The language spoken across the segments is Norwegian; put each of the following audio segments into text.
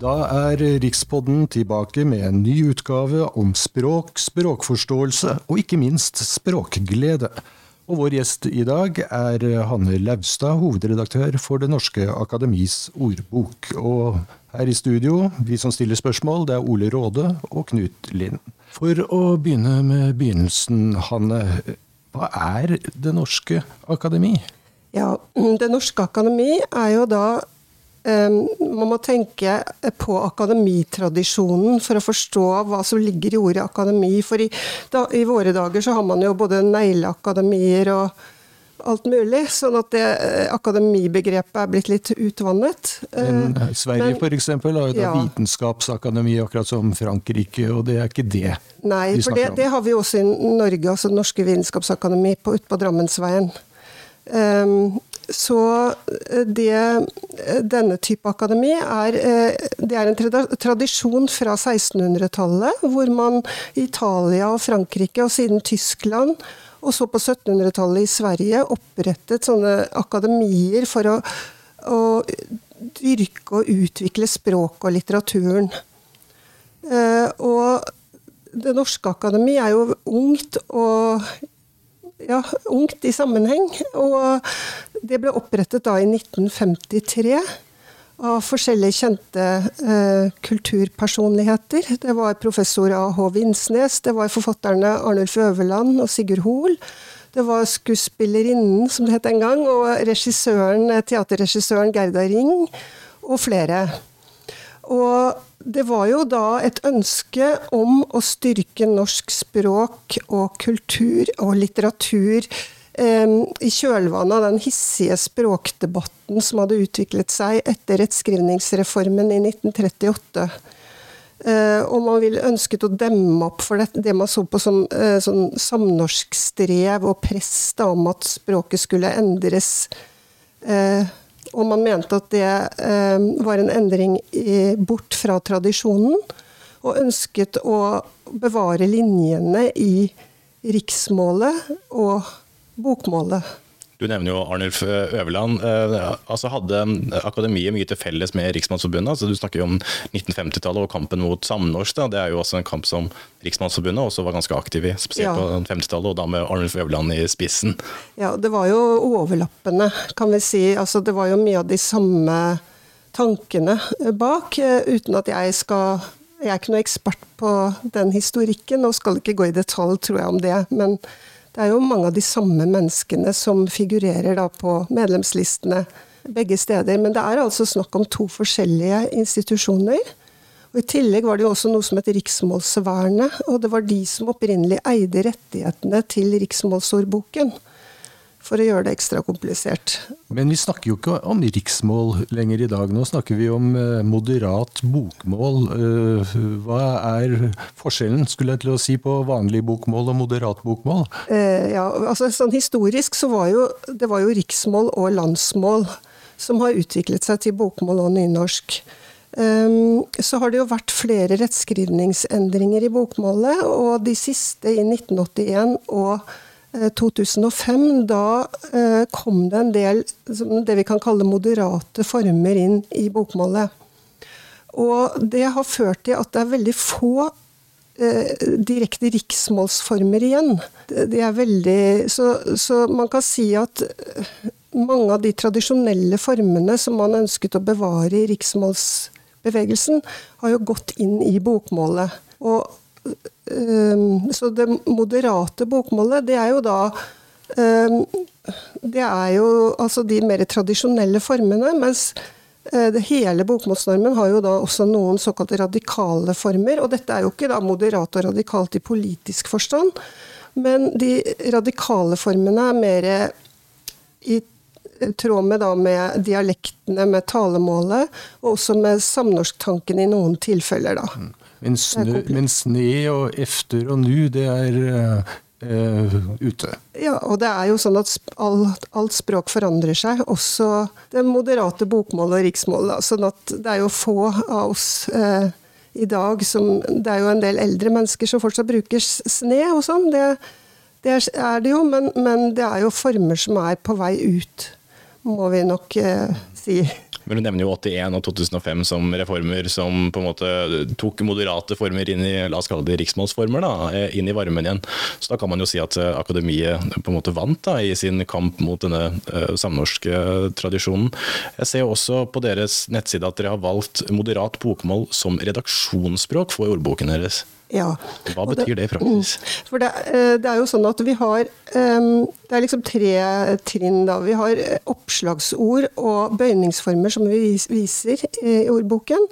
Da er Rikspodden tilbake med en ny utgave om språk, språkforståelse og ikke minst språkglede. Og vår gjest i dag er Hanne Laustad, hovedredaktør for Det norske akademis ordbok. Og her i studio, vi som stiller spørsmål, det er Ole Råde og Knut Lind. For å begynne med begynnelsen, Hanne. Hva er Det norske akademi? Ja, Det norske akademi er jo da man må tenke på akademitradisjonen for å forstå hva som ligger i ordet akademi. For i, da, i våre dager så har man jo både negleakademier og alt mulig. Sånn at det eh, akademibegrepet er blitt litt utvannet. Men uh, Sverige f.eks. har jo da ja. vitenskapsakademi, akkurat som Frankrike, og det er ikke det Nei, vi for det, det, har vi også i Norge, altså norske vitenskapsakademi ute på Drammensveien. Um, så eh, det, eh, denne type akademi er, eh, det er en tradisjon fra 1600-tallet, hvor man i Italia og Frankrike, og siden Tyskland, og så på 1700-tallet i Sverige, opprettet sånne akademier for å, å dyrke og utvikle språk og litteraturen. Og Det norske akademi er jo ungt og ja, ungt i sammenheng. Og det ble opprettet da i 1953 av forskjellige kjente eh, kulturpersonligheter. Det var professor A.H. Vinsnes, det var forfatterne Arnulf Øverland og Sigurd Hoel. Det var skuespillerinnen, som det het en gang, og regissøren, teaterregissøren Gerda Ring, og flere. Og det var jo da et ønske om å styrke norsk språk og kultur og litteratur i kjølvannet av den hissige språkdebatten som hadde utviklet seg etter rettskrivningsreformen i 1938. Eh, og man ville ønsket å demme opp for det, det man så på som eh, sånn samnorskstrev og press om at språket skulle endres. Eh, og man mente at det var en endring bort fra tradisjonen, og ønsket å bevare linjene i riksmålet og bokmålet. Du nevner jo Arnulf Øverland. Eh, altså Hadde akademiet mye til felles med Riksmannsforbundet? Altså du snakker jo om 1950-tallet og kampen mot samnorsk. Det er jo også en kamp som Riksmannsforbundet også var ganske aktiv i, spesielt ja. på 50-tallet, og da med Arnulf Øverland i spissen. Ja, det var jo overlappende, kan vi si. Altså Det var jo mye av de samme tankene bak, eh, uten at jeg skal Jeg er ikke noe ekspert på den historikken, og skal ikke gå i detalj, tror jeg, om det. men det er jo mange av de samme menneskene som figurerer da på medlemslistene begge steder. Men det er altså snakk om to forskjellige institusjoner. Og I tillegg var det jo også noe som het Riksmålsvernet, og det var de som opprinnelig eide rettighetene til riksmålsordboken for å gjøre det ekstra komplisert. Men vi snakker jo ikke om riksmål lenger i dag. Nå snakker vi om eh, moderat bokmål. Eh, hva er forskjellen skulle jeg til å si, på vanlig bokmål og moderat bokmål? Eh, ja, altså sånn Historisk så var jo det var jo riksmål og landsmål som har utviklet seg til bokmål og nynorsk. Um, så har det jo vært flere rettskrivningsendringer i bokmålet, og de siste i 1981 og 2005, eh, da eh, kom det en del det vi kan kalle moderate former inn i bokmålet. Og det har ført til at det er veldig få eh, direkte riksmålsformer igjen. Det er veldig, så, så, man kan si at mange av de tradisjonelle formene som man ønsket å bevare i riksmålsbevegelsen, har jo gått inn i bokmålet. Og så det moderate bokmålet, det er jo da ehm, Det er jo altså de mer tradisjonelle formene, mens eh, hele bokmålsnormen har jo da også noen såkalte radikale former. Og dette er jo ikke da moderat og radikalt i politisk forstand, men de radikale formene er mer i tråd med, da, med dialektene, med talemålet, og også med samnorsktanken i noen tilfeller. da. Men, snø, men sne og efter og nu, det er uh, ute. Ja, og det er jo sånn at alt, alt språk forandrer seg, også det moderate bokmålet og riksmålet. Sånn at det er jo få av oss uh, i dag som Det er jo en del eldre mennesker som fortsatt bruker sne og sånn. Det, det, er det jo, men, men, det er jo former som er på vei ut, må vi nok uh, si. Men du nevner jo 81 og 2005 som reformer som på en måte tok moderate former inn i la oss kalle det riksmålsformer, da, eh, inn i varmen igjen. Så da kan man jo si at eh, akademiet på en måte vant da, i sin kamp mot denne uh, samnorske tradisjonen. Jeg ser også på deres nettside at dere har valgt moderat bokmål som redaksjonsspråk for ordboken deres. Ja. Hva betyr det i praksis? Mm. For det, eh, det, er jo sånn at vi har um, Det er liksom tre trinn, da. Vi har eh, oppslagsord og bøyningsformer som vi viser i ordboken.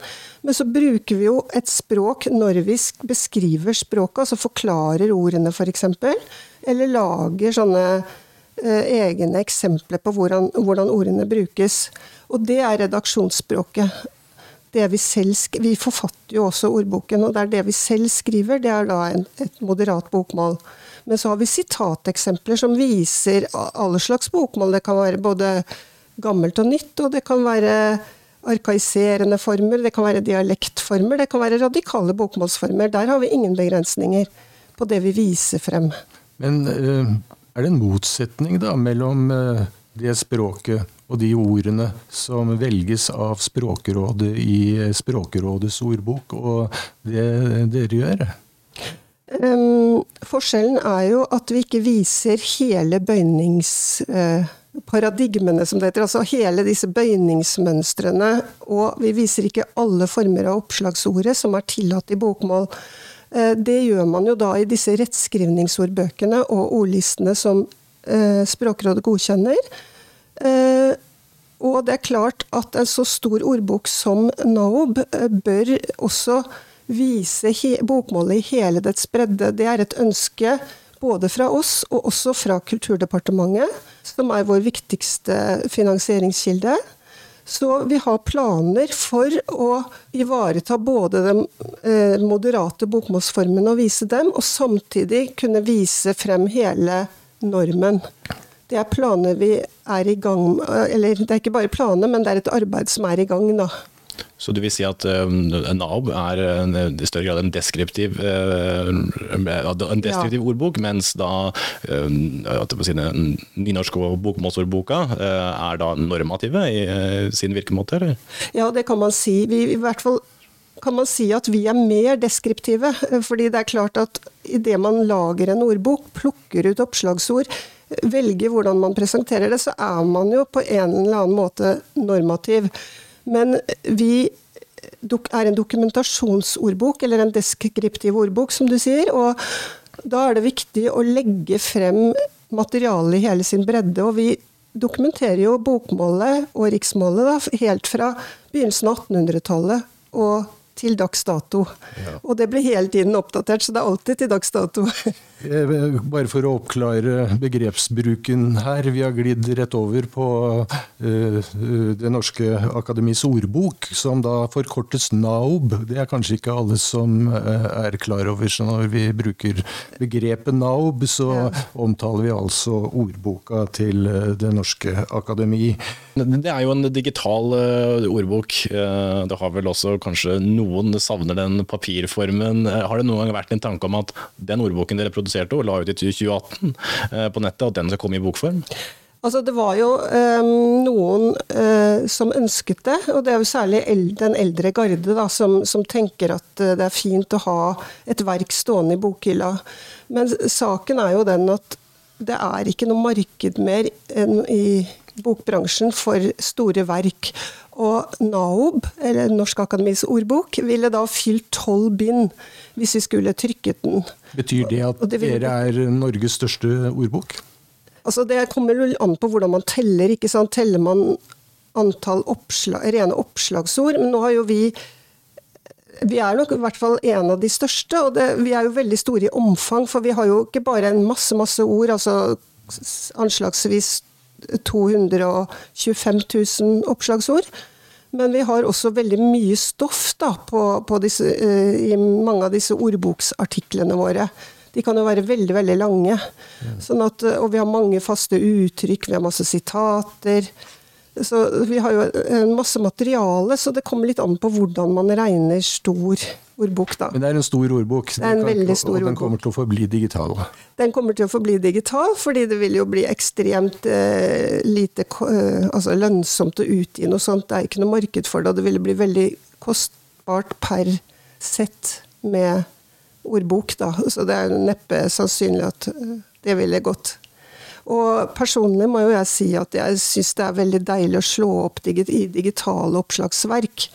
Men så bruker vi jo et språk når vi beskriver språket, altså forklarer ordene f.eks. Eller lager sånne egne eksempler på hvordan, hvordan ordene brukes. Og det er redaksjonsspråket det vi selv Vi forfatter jo også ordboken, og det er det vi selv skriver. Det er da en, et moderat bokmål. Men så har vi sitateksempler som viser alle slags bokmål. Det kan være både gammelt og nytt, og det kan være arkaiserende former, det kan være dialektformer, det kan være radikale bokmålsformer. Der har vi ingen begrensninger på det vi viser frem. Men eh, er det en motsetning da mellom eh, det språket og de ordene som velges av Språkrådet i Språkrådets ordbok, og det dere gjør? Um, forskjellen er jo at vi ikke viser hele bøyningsparadigmene, uh, som det heter. Altså hele disse bøyningsmønstrene. Og vi viser ikke alle former av oppslagsordet som er tillatt i bokmål. Uh, det gjør man jo da i disse rettskrivningsordbøkene og ordlistene som uh, Språkrådet godkjenner. Eh, og det er klart at en så stor ordbok som Naob eh, bør også vise bokmålet i hele dets bredde. Det er et ønske både fra oss og også fra Kulturdepartementet, som er vår viktigste finansieringskilde. Så vi har planer for å ivareta både den eh, moderate bokmålsformen og vise dem, og samtidig kunne vise frem hele normen. Det er planer vi er i gang Eller det er ikke bare planer, men det er et arbeid som er i gang, da. Så du vil si at uh, NAB er i større grad en deskriptiv, uh, en deskriptiv ja. ordbok, mens da uh, si, nynorsk- og bokmålsordboka uh, er da normative i uh, sin virkemåte? Eller? Ja, det kan man si. Vi, I hvert fall kan man si at vi er mer deskriptive. fordi det er klart at idet man lager en ordbok, plukker ut oppslagsord, velger hvordan man presenterer det, så er man jo på en eller annen måte normativ. Men vi er en dokumentasjonsordbok, eller en deskriptiv ordbok, som du sier. Og da er det viktig å legge frem materialet i hele sin bredde. Og vi dokumenterer jo bokmålet og riksmålet da, helt fra begynnelsen av 1800-tallet og til dags dato. Ja. Og det blir hele tiden oppdatert, så det er alltid til dags dato. Eh, bare for å oppklare begrepsbruken her. Vi har glidd rett over på uh, Det norske akademis ordbok, som da forkortes NAOB. Det er kanskje ikke alle som er klar over. Så når vi bruker begrepet NAOB, så omtaler vi altså ordboka til Det norske akademi. Det er jo en digital uh, ordbok. det har vel også kanskje noen savner den papirformen. har det noen gang vært en tanke om at den ordboken dere produserte og la ut i 2018 eh, på nettet, at den skal komme i bokform? Altså, det var jo um, noen uh, som ønsket det, og det er jo særlig den eldre garde da, som, som, tenker at det er fint å ha et verk stående i bokhylla. Men saken er jo den at det er ikke noe marked mer enn i bokbransjen for store verk. Og NAOB, eller Norsk Akademis ordbok, ville da fylt tolv bind hvis vi skulle trykket den. Betyr det at det vil... dere er Norges største ordbok? Altså Det kommer an på hvordan man teller. ikke sant? Teller man antall oppslag, rene oppslagsord? Men nå har jo vi vi er nok i hvert fall en av de største, og det, vi er jo veldig store i omfang. For vi har jo ikke bare en masse, masse ord, altså anslagsvis 225 000 oppslagsord. Men vi har også veldig mye stoff da, på, på disse, uh, i mange av disse ordboksartiklene våre. De kan jo være veldig veldig lange. Mm. Sånn at, eh, og vi har mange faste uttrykk, vi har masse sitater. Så vi har jo en masse materiale, så det kommer litt an på hvordan man regner stor ordbok, da. Men det er en stor ordbok. Det er en veldig stor Og den kommer til å forbli digital. Den kommer til å forbli digital, fordi det vil jo bli ekstremt eh, lite eh, altså lønnsomt å utgi noe sånt. Det er ikke noe marked for det, og det ville bli veldig kostbart per sett med ordbok. Da. Så det er neppe sannsynlig at eh, det ville gått. Og personlig må jo jeg si at jeg syns det er veldig deilig å slå opp i digitale oppslagsverk.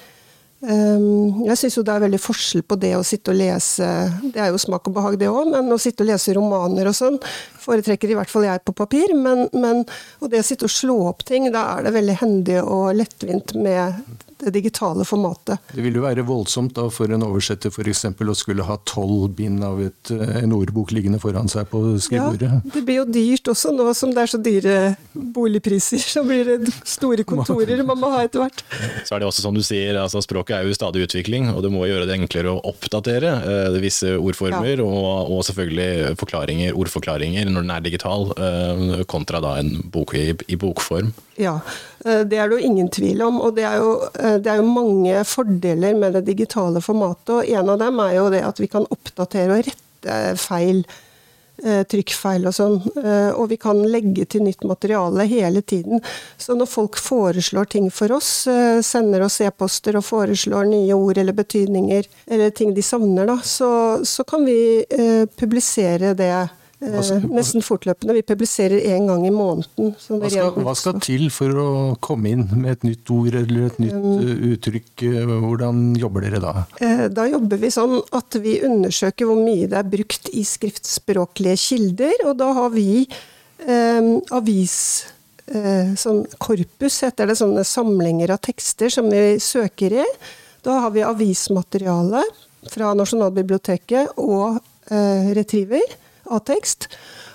Um, jeg syns jo det er veldig forskjell på det å sitte og lese Det er jo smak og behag, det òg, men å sitte og lese romaner og sånn foretrekker i hvert fall jeg på papir. Men, men og det å sitte og slå opp ting, da er det veldig hendig og lettvint med det digitale formatet. Det vil jo være voldsomt da for en oversetter f.eks. å skulle ha tolv bind av et, eh, en ordbok liggende foran seg på skrivebordet. Ja, det blir jo dyrt også, nå som det er så dyre boligpriser. Så blir det store kontorer man må ha etter hvert. Så er det også som du sier, altså Språket er jo i stadig utvikling, og det må gjøre det enklere å oppdatere eh, visse ordformer, og, og selvfølgelig forklaringer, ordforklaringer når den er digital, eh, kontra da en bok i, i bokform. Ja, det er det jo ingen tvil om. Og det er, jo, eh, det er jo mange fordeler med det digitale formatet. Og en av dem er jo det at vi kan oppdatere og rette feil. eh, Trykkfeil og sånn. eh, Og vi kan legge til nytt materiale hele tiden. Så når folk foreslår ting for oss, eh, sender oss e-poster og foreslår nye ord eller betydninger, eller ting de savner, da, så, så kan vi eh, publisere det eh, nesten fortløpende. Vi publiserer én gang i måneden. Hva skal, hva skal til for å komme inn med et nytt ord eller et nytt Um, eh, uttrykk? Eh, Hvordan jobber dere da? Da jobber vi sånn at vi undersøker hvor mye det er brukt i skriftspråklige kilder, og da har vi eh, avis... Eh, sånn korpus heter det, sånne samlinger av tekster som vi søker i. Da har vi avismateriale fra Nasjonalbiblioteket og eh, Retriever av tekst.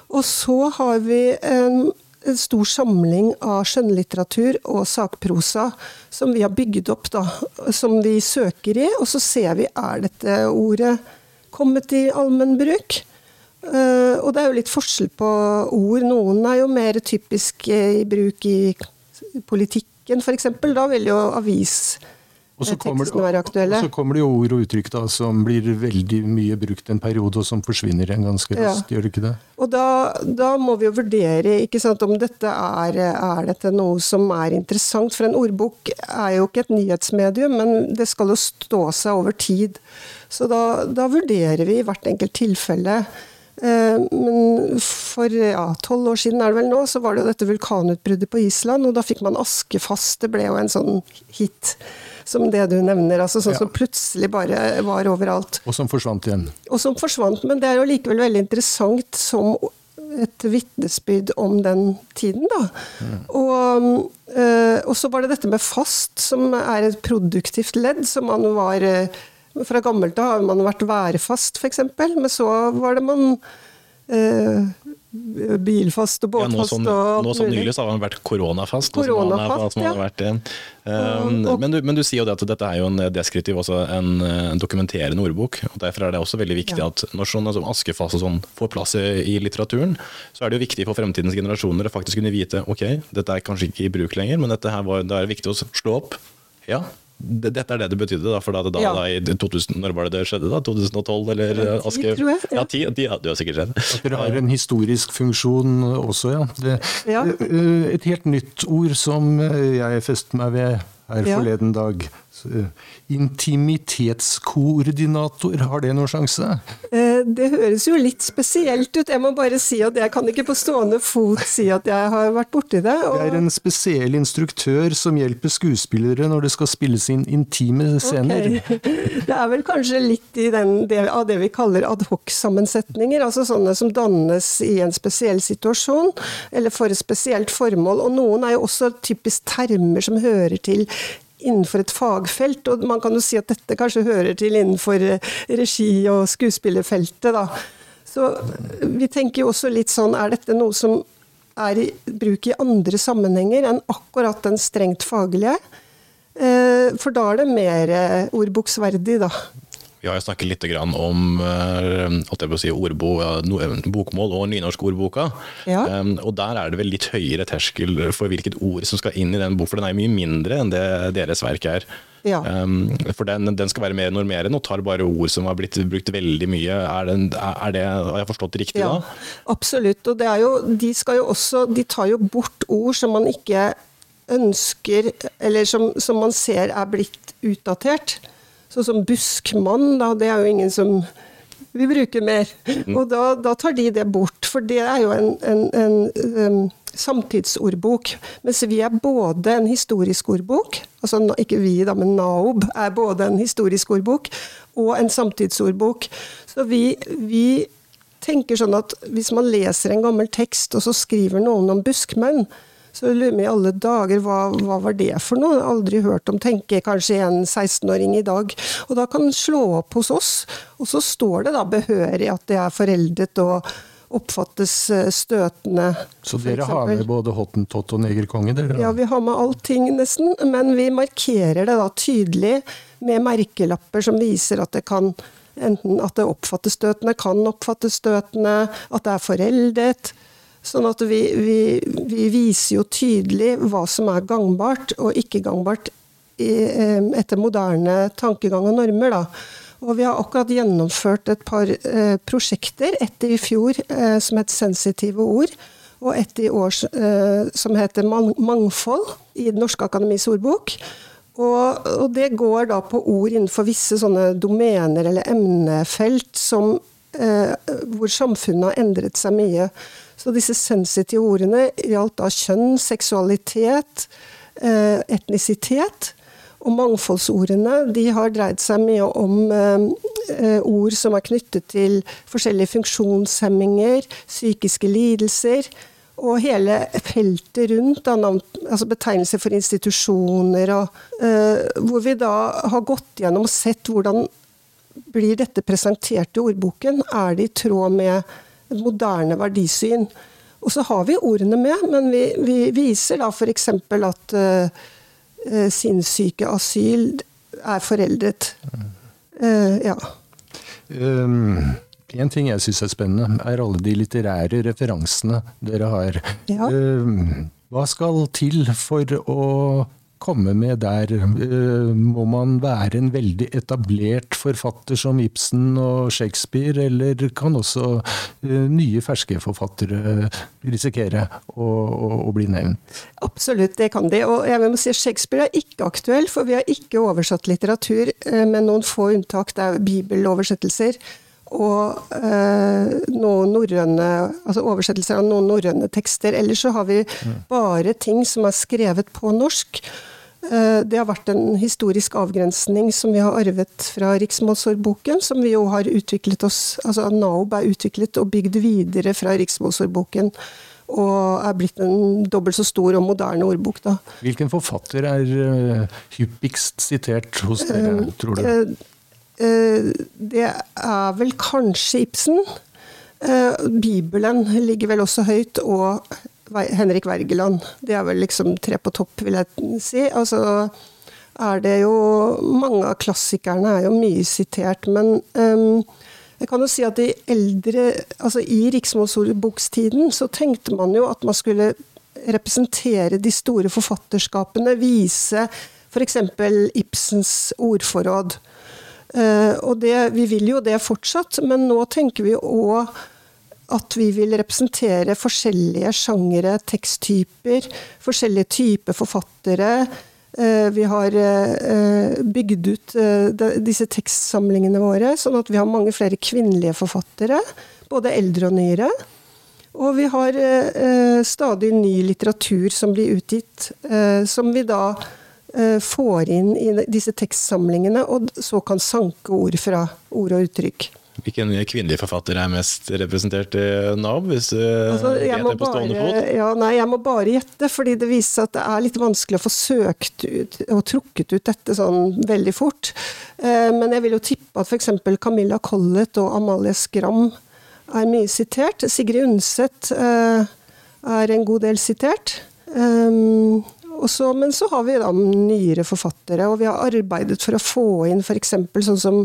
Og så har vi en, en stor samling av skjønnlitteratur og sakprosa som vi har bygd opp, da, som vi søker i. Og så ser vi er dette ordet kommet i allmennbruk. Uh, og det er jo litt forskjell på ord. Noen er jo mer typisk eh, i bruk i politikken, f.eks. Da vil jo avis Og så kommer, være aktuelle. og så kommer det jo ord og uttrykk da, som blir veldig mye brukt en periode, og som forsvinner igjen ganske Ja. Gjør det ikke det? Og da, da må vi jo vurdere ikke sant, om dette er, er dette noe som er interessant. For en ordbok er jo ikke et nyhetsmedium, men det skal jo stå seg over tid. Så da, da vurderer vi i hvert enkelt tilfelle. Eh, Men for ja, tolv år siden er det vel nå, så var det jo dette vulkanutbruddet på Island, og da fikk man askefast. Det ble jo en sånn hit som det du nevner. altså Sånn Ja. som plutselig bare var overalt Og som forsvant igjen. og som forsvant. Men det er jo likevel veldig interessant som et vitnesbyrd om den tiden, da. Og, eh, og så var det dette med fast, som er et produktivt ledd, som man var eh, Fra gammelt av har man vært værfast, f.eks., men så var det man eh, bilfast og Ja, nå båtfast som, og nå som nylig så har han vært koronafast. Koronafast, som har ja. vært, eh, um, Og- men, du, men du sier jo det at dette er jo en deskriptiv, også en, eh, en dokumenterende ordbok. og Derfor er det også veldig viktig Ja. at når sånn som Askefast og sånn får plass i, i litteraturen, så er det jo viktig for fremtidens generasjoner å faktisk kunne vite ok, dette er kanskje ikke i bruk lenger, men dette her var, det er viktig å slå opp. Ja, dette er det det betydde, da, for da, da, Ja. da i 2000, når var det det skjedde? da? 2012, eller Ja, eh, Aske? tror jeg, ja. Ja, ti, ti, ja, du har sikkert sett. At dere har en historisk funksjon også, ja. Det, Ja. eh, Et helt nytt ord som eh, jeg festet meg ved her Ja. forleden dag. Eh, Intimitetskoordinator, har det noen sjanse? Eh, Det høres jo litt spesielt ut. Jeg må bare si at jeg kan ikke på stående fot si at jeg har vært borti det. Det er en spesiell instruktør som hjelper skuespillere når det skal spilles inn intime scener. Okay. Det er vel kanskje litt i den, det, av det vi kaller adhoc-sammensetninger, altså sånne som dannes i en spesiell situasjon, eller for et spesielt formål. Og noen er jo også typisk termer som hører til innenfor et fagfelt, og man kan jo si at dette kanskje hører til innenfor eh, regi- og skuespillerfeltet, da. Så vi tenker jo også litt sånn, er dette noe som er i bruk i andre sammenhenger enn akkurat den strengt faglige? Eh, For da er det mer eh, ordboksverdig, da. Vi har jo snakket litt grann om eh, si, ordbo, bokmål og nynorskordboka. Ja. Og der er det vel litt høyere terskel for hvilket ord som skal inn i den boka, for den er mye mindre enn det deres verk er. Ja. For den, den, skal være mer normerende og tar bare ord som har blitt brukt veldig mye. Er, den, er det, Har jeg forstått det riktig ja, da? Absolutt. Og det er jo, de skal jo også De tar jo bort ord som man ikke ønsker, eller som, som man ser er blitt utdatert. Sånn som buskmann, da, det er jo ingen som vi bruker mer. Mm. Og da, da, tar de det bort, for det er jo en, en, en um, samtidsordbok. Mens vi er både en historisk ordbok, altså ikke vi da, men Naob er både en historisk ordbok og en samtidsordbok. Så vi, vi tenker sånn at hvis man leser en gammel tekst, og så skriver noen om buskmenn, så jeg lurer meg i alle dager, hva, hva, var det for noe? Aldri hørt om, tenker kanskje en 16-åring i dag. Og da kan den slå opp hos oss, og så står det da behørig at det er foreldet og oppfattes eh, støtende. Så dere har med både hottentott og negerkonge? Dere, ja, vi har med allting nesten, men vi markerer det da tydelig med merkelapper som viser at det kan Enten at det oppfattes støtende, kan oppfattes støtende, at det er foreldet. Sånn at vi, vi, vi, viser jo tydelig hva som er gangbart og ikke gangbart i, etter moderne tankegang og normer. Da. Og vi har akkurat gjennomført et par eh, prosjekter. ett i fjor eh, som het 'Sensitive ord', og ett i år eh, som heter 'Mangfold' i Den norske akademis ordbok. Og, og, det går da på ord innenfor visse sånne domener eller emnefelt som, hvor samfunnet har endret seg mye. Så disse sensitive ordene gjaldt da kjønn, seksualitet, eh, etnisitet. Og mangfoldsordene de har dreid seg mye om eh, ord som er knyttet til forskjellige funksjonshemminger, psykiske lidelser. Og hele feltet rundt, da, altså betegnelser for institusjoner, og, eh, hvor vi da har gått gjennom og sett hvordan blir dette presentert i ordboken. Er det i tråd med moderne verdisyn. Og så har vi ordene med, men vi, vi viser da f.eks. at uh, sinnssyke asyl er foreldet. Uh, ja. Um, en ting jeg syns er spennende, er alle de litterære referansene dere har. Ja. Um, hva skal til for å komme med der? Eh, må man være en veldig etablert forfatter som Ibsen og Shakespeare, eller kan også eh, nye, ferske forfattere risikere å, å, bli nevnt? Absolutt, det kan de. Og jeg vil si Shakespeare er ikke aktuell, for vi har ikke oversatt litteratur, eh, med noen få unntak. Det er bibeloversettelser og eh, noen norrøne, altså oversettelser av noen norrøne tekster. Ellers så har vi bare ting som er skrevet på norsk. Eh, det har vært en historisk avgrensning som vi har arvet fra riksmålsordboken, som vi jo har utviklet oss Altså NAOB er utviklet og bygd videre fra riksmålsordboken. Og er blitt en dobbelt så stor og moderne ordbok, da. Hvilken forfatter er uh, hyppigst sitert hos dere, uh, tror du? Uh, det er vel kanskje Ibsen. Bibelen ligger vel også høyt, og Henrik Wergeland. Det er vel liksom tre på topp, vil jeg si. Altså er det jo Mange av klassikerne er jo mye sitert, men um, jeg kan jo si at i eldre Altså i riksmålsordbokstiden så tenkte man jo at man skulle representere de store forfatterskapene, vise f.eks. Ibsens ordforråd. Uh, og det, vi vil jo det fortsatt, men nå tenker vi òg at vi vil representere forskjellige sjangere, teksttyper, forskjellige typer forfattere. Eh, vi har eh, bygd ut eh, disse tekstsamlingene våre, sånn at vi har mange flere kvinnelige forfattere. Både eldre og nyere. Og vi har stadig ny litteratur som blir utgitt, som vi da får inn i disse tekstsamlingene, og så kan sanke ord fra ord og uttrykk. Hvilken kvinnelig forfatter er mest representert i Nav, hvis du altså, gjetter på stående fot? Ja, nei, jeg må bare gjette, fordi det viser seg at det er litt vanskelig å få søkt ut og trukket ut dette sånn veldig fort. Eh, men jeg vil jo tippe at f.eks. Camilla Collett og Amalie Skram er mye sitert. Sigrid Undset eh, er en god del sitert. Um, så, men så har vi da nyere forfattere, og vi har arbeidet for å få inn f.eks. sånn som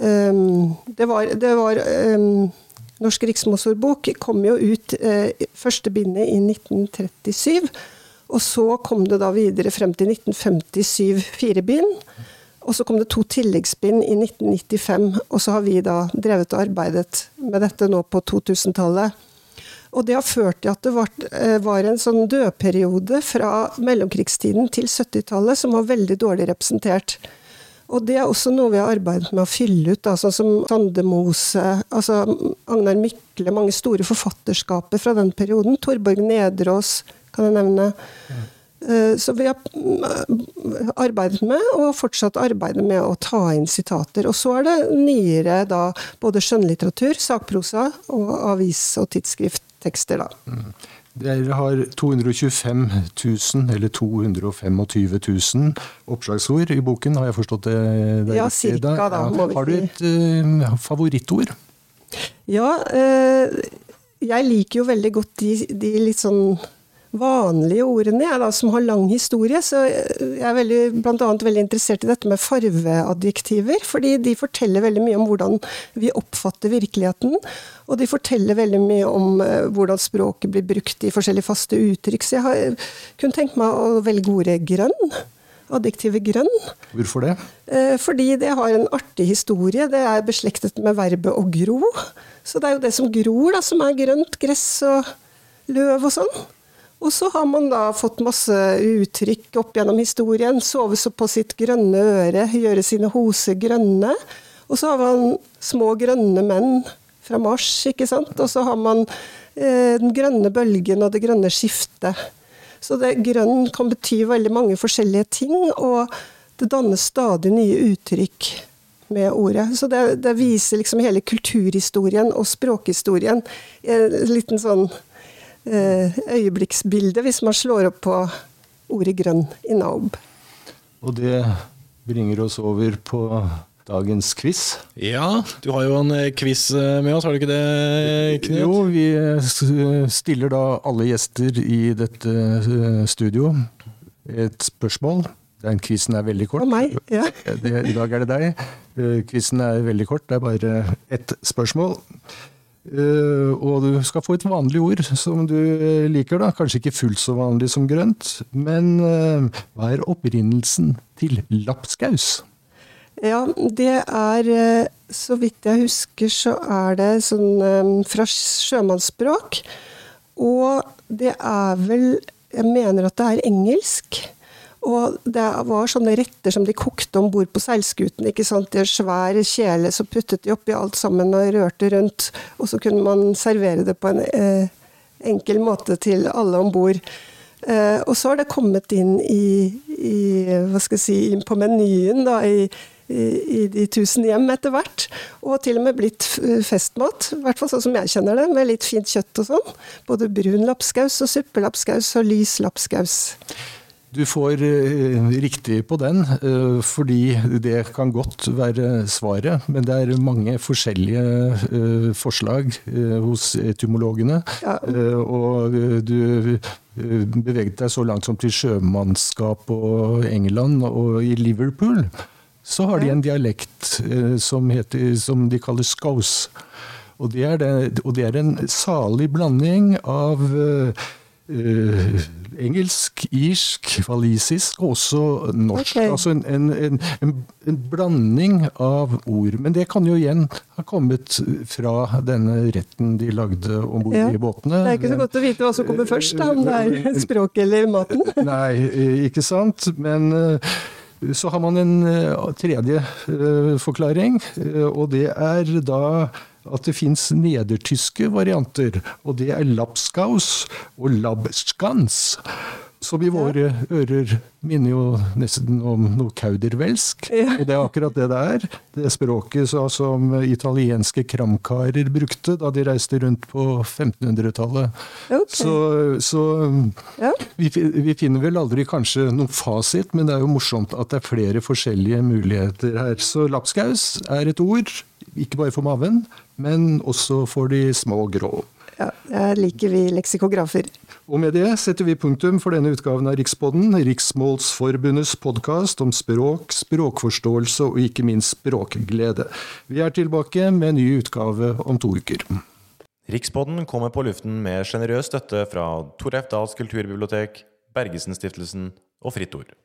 Um, det var, det var um, Norsk riksmålsordbok kom jo ut uh, første bindet i 1937. Og så kom det da videre frem til 1957 fire bind. Og så kom det to tilleggsbind i 1995, og så har vi da drevet og arbeidet med dette nå på 2000-tallet. Og det har ført til at det var, eh, var en sånn dødperiode fra mellomkrigstiden til 70-tallet som var veldig dårlig representert. Og det er også noe vi har arbeidet med å fylle ut, sånn som Sandemose, altså Agnar Mykle, mange store forfatterskaper fra den perioden. Torborg Nedreås kan jeg nevne. Mm. Så vi har mm, arbeidet med, og fortsatt arbeidet med, å ta inn sitater. Og så er det nyere da både skjønnlitteratur, sakprosa og avis- og tidsskrifttekster, da. Mm. Dere har 225 000, eller 225 000 oppslagsord i boken, har jeg forstått det? det ja, cirka, da, vi si. Har du et uh, favorittord? Ja, uh, jeg liker jo veldig godt de, de litt sånn vanlige ordene, jeg da, som har lang historie. Så jeg er veldig, blant annet veldig interessert i dette med farveadjektiver. Fordi de forteller veldig mye om hvordan vi oppfatter virkeligheten. Og de forteller veldig mye om uh, hvordan språket blir brukt i forskjellige faste uttrykk. Så jeg har kun tenkt meg å velge ordet grønn. Adjektivet grønn. Hvorfor det? Uh, fordi det har en artig historie. Det er beslektet med verbet å gro. Så det er jo det som gror, da, som er grønt. Gress og løv og sånn. Og så har man da fått masse uttrykk opp gjennom historien. Sove på sitt grønne øre, gjøre sine hoser grønne. Og så har man små grønne menn fra Mars, ikke sant. Og så har man eh, den grønne bølgen og det grønne skiftet. Så det grønn kan bety veldig mange forskjellige ting, og det dannes stadig nye uttrykk med ordet. Så det, det viser liksom hele kulturhistorien og språkhistorien. En liten sånn øyeblikksbilde hvis man slår opp på ordet 'grønn' i Naub. Og det bringer oss over på dagens quiz. Ja, du har jo en eh, quiz eh, med oss, har du ikke det, Knut? Jo, vi stiller da alle gjester i dette studio et spørsmål. Den quizen er veldig kort. Og meg, ja. I dag er det deg. Quizen er veldig kort, det er bare ett spørsmål. Uh, og du skal få et vanlig ord som du eh, liker, da. Kanskje ikke fullt så vanlig som grønt. Men uh, hva er opprinnelsen til lapskaus? Ja, det er Så vidt jeg husker, så er det sånn fra sjømannsspråk. Og det er vel Jeg mener at det er engelsk. Og det var sånne retter som de kokte om bord på seilskuten. ikke sant? I en svær kjele, så puttet de oppi alt sammen og rørte rundt. Og så kunne man servere det på en eh, enkel måte til alle om bord. Eh, og så har det kommet inn i, i hva skal jeg si, inn på menyen da, i, i, i, de tusen hjem etter hvert. Og til og med blitt festmat, i hvert fall sånn som jeg kjenner det, med litt fint kjøtt og sånn. Både brun lapskaus og suppelapskaus og lys lapskaus. Du får uh, riktig på den, uh, fordi det kan godt være svaret. Men det er mange forskjellige uh, forslag hos etymologene. Ja. og du beveget deg så langt som til sjømannskap og England og i Liverpool. Så har de en dialekt som, heter, som de kaller scouse. Og og det er en salig blanding av Uh, engelsk, irsk, walisisk og også norsk. Okay. Altså en, en, en, en, blanding av ord. Men det kan jo igjen ha kommet fra denne retten de lagde om bord ja. i båtene. Det er ikke så godt å vite hva som kommer først, da, om det er språket eller maten. Nei, ikke sant. Men så har man en tredje forklaring, og det er da at det fins nedertyske varianter, og det er lapskaus og labskans. Som i våre ører minner jo nesten om noe kaudervelsk. Og det er akkurat det det er. Det språket så, som italienske kramkarer brukte da de reiste rundt på 1500-tallet. Okay. Så, så ja. vi, vi, finner vel aldri kanskje noen fasit, men det er jo morsomt at det er flere forskjellige muligheter her. Så lapskaus er et ord ikke bare for maven, men også for de små grå. Ja, det liker vi leksikografer. Og med det setter vi punktum for denne utgaven av Rikspodden, Riksmålsforbundets podkast om språk, språkforståelse og ikke minst språkglede. Vi er tilbake med en ny utgave om to uker. Rikspodden kommer på luften med sjenerøs støtte fra Tor Dahls kulturbibliotek, Bergesen-stiftelsen og Fritt Ord.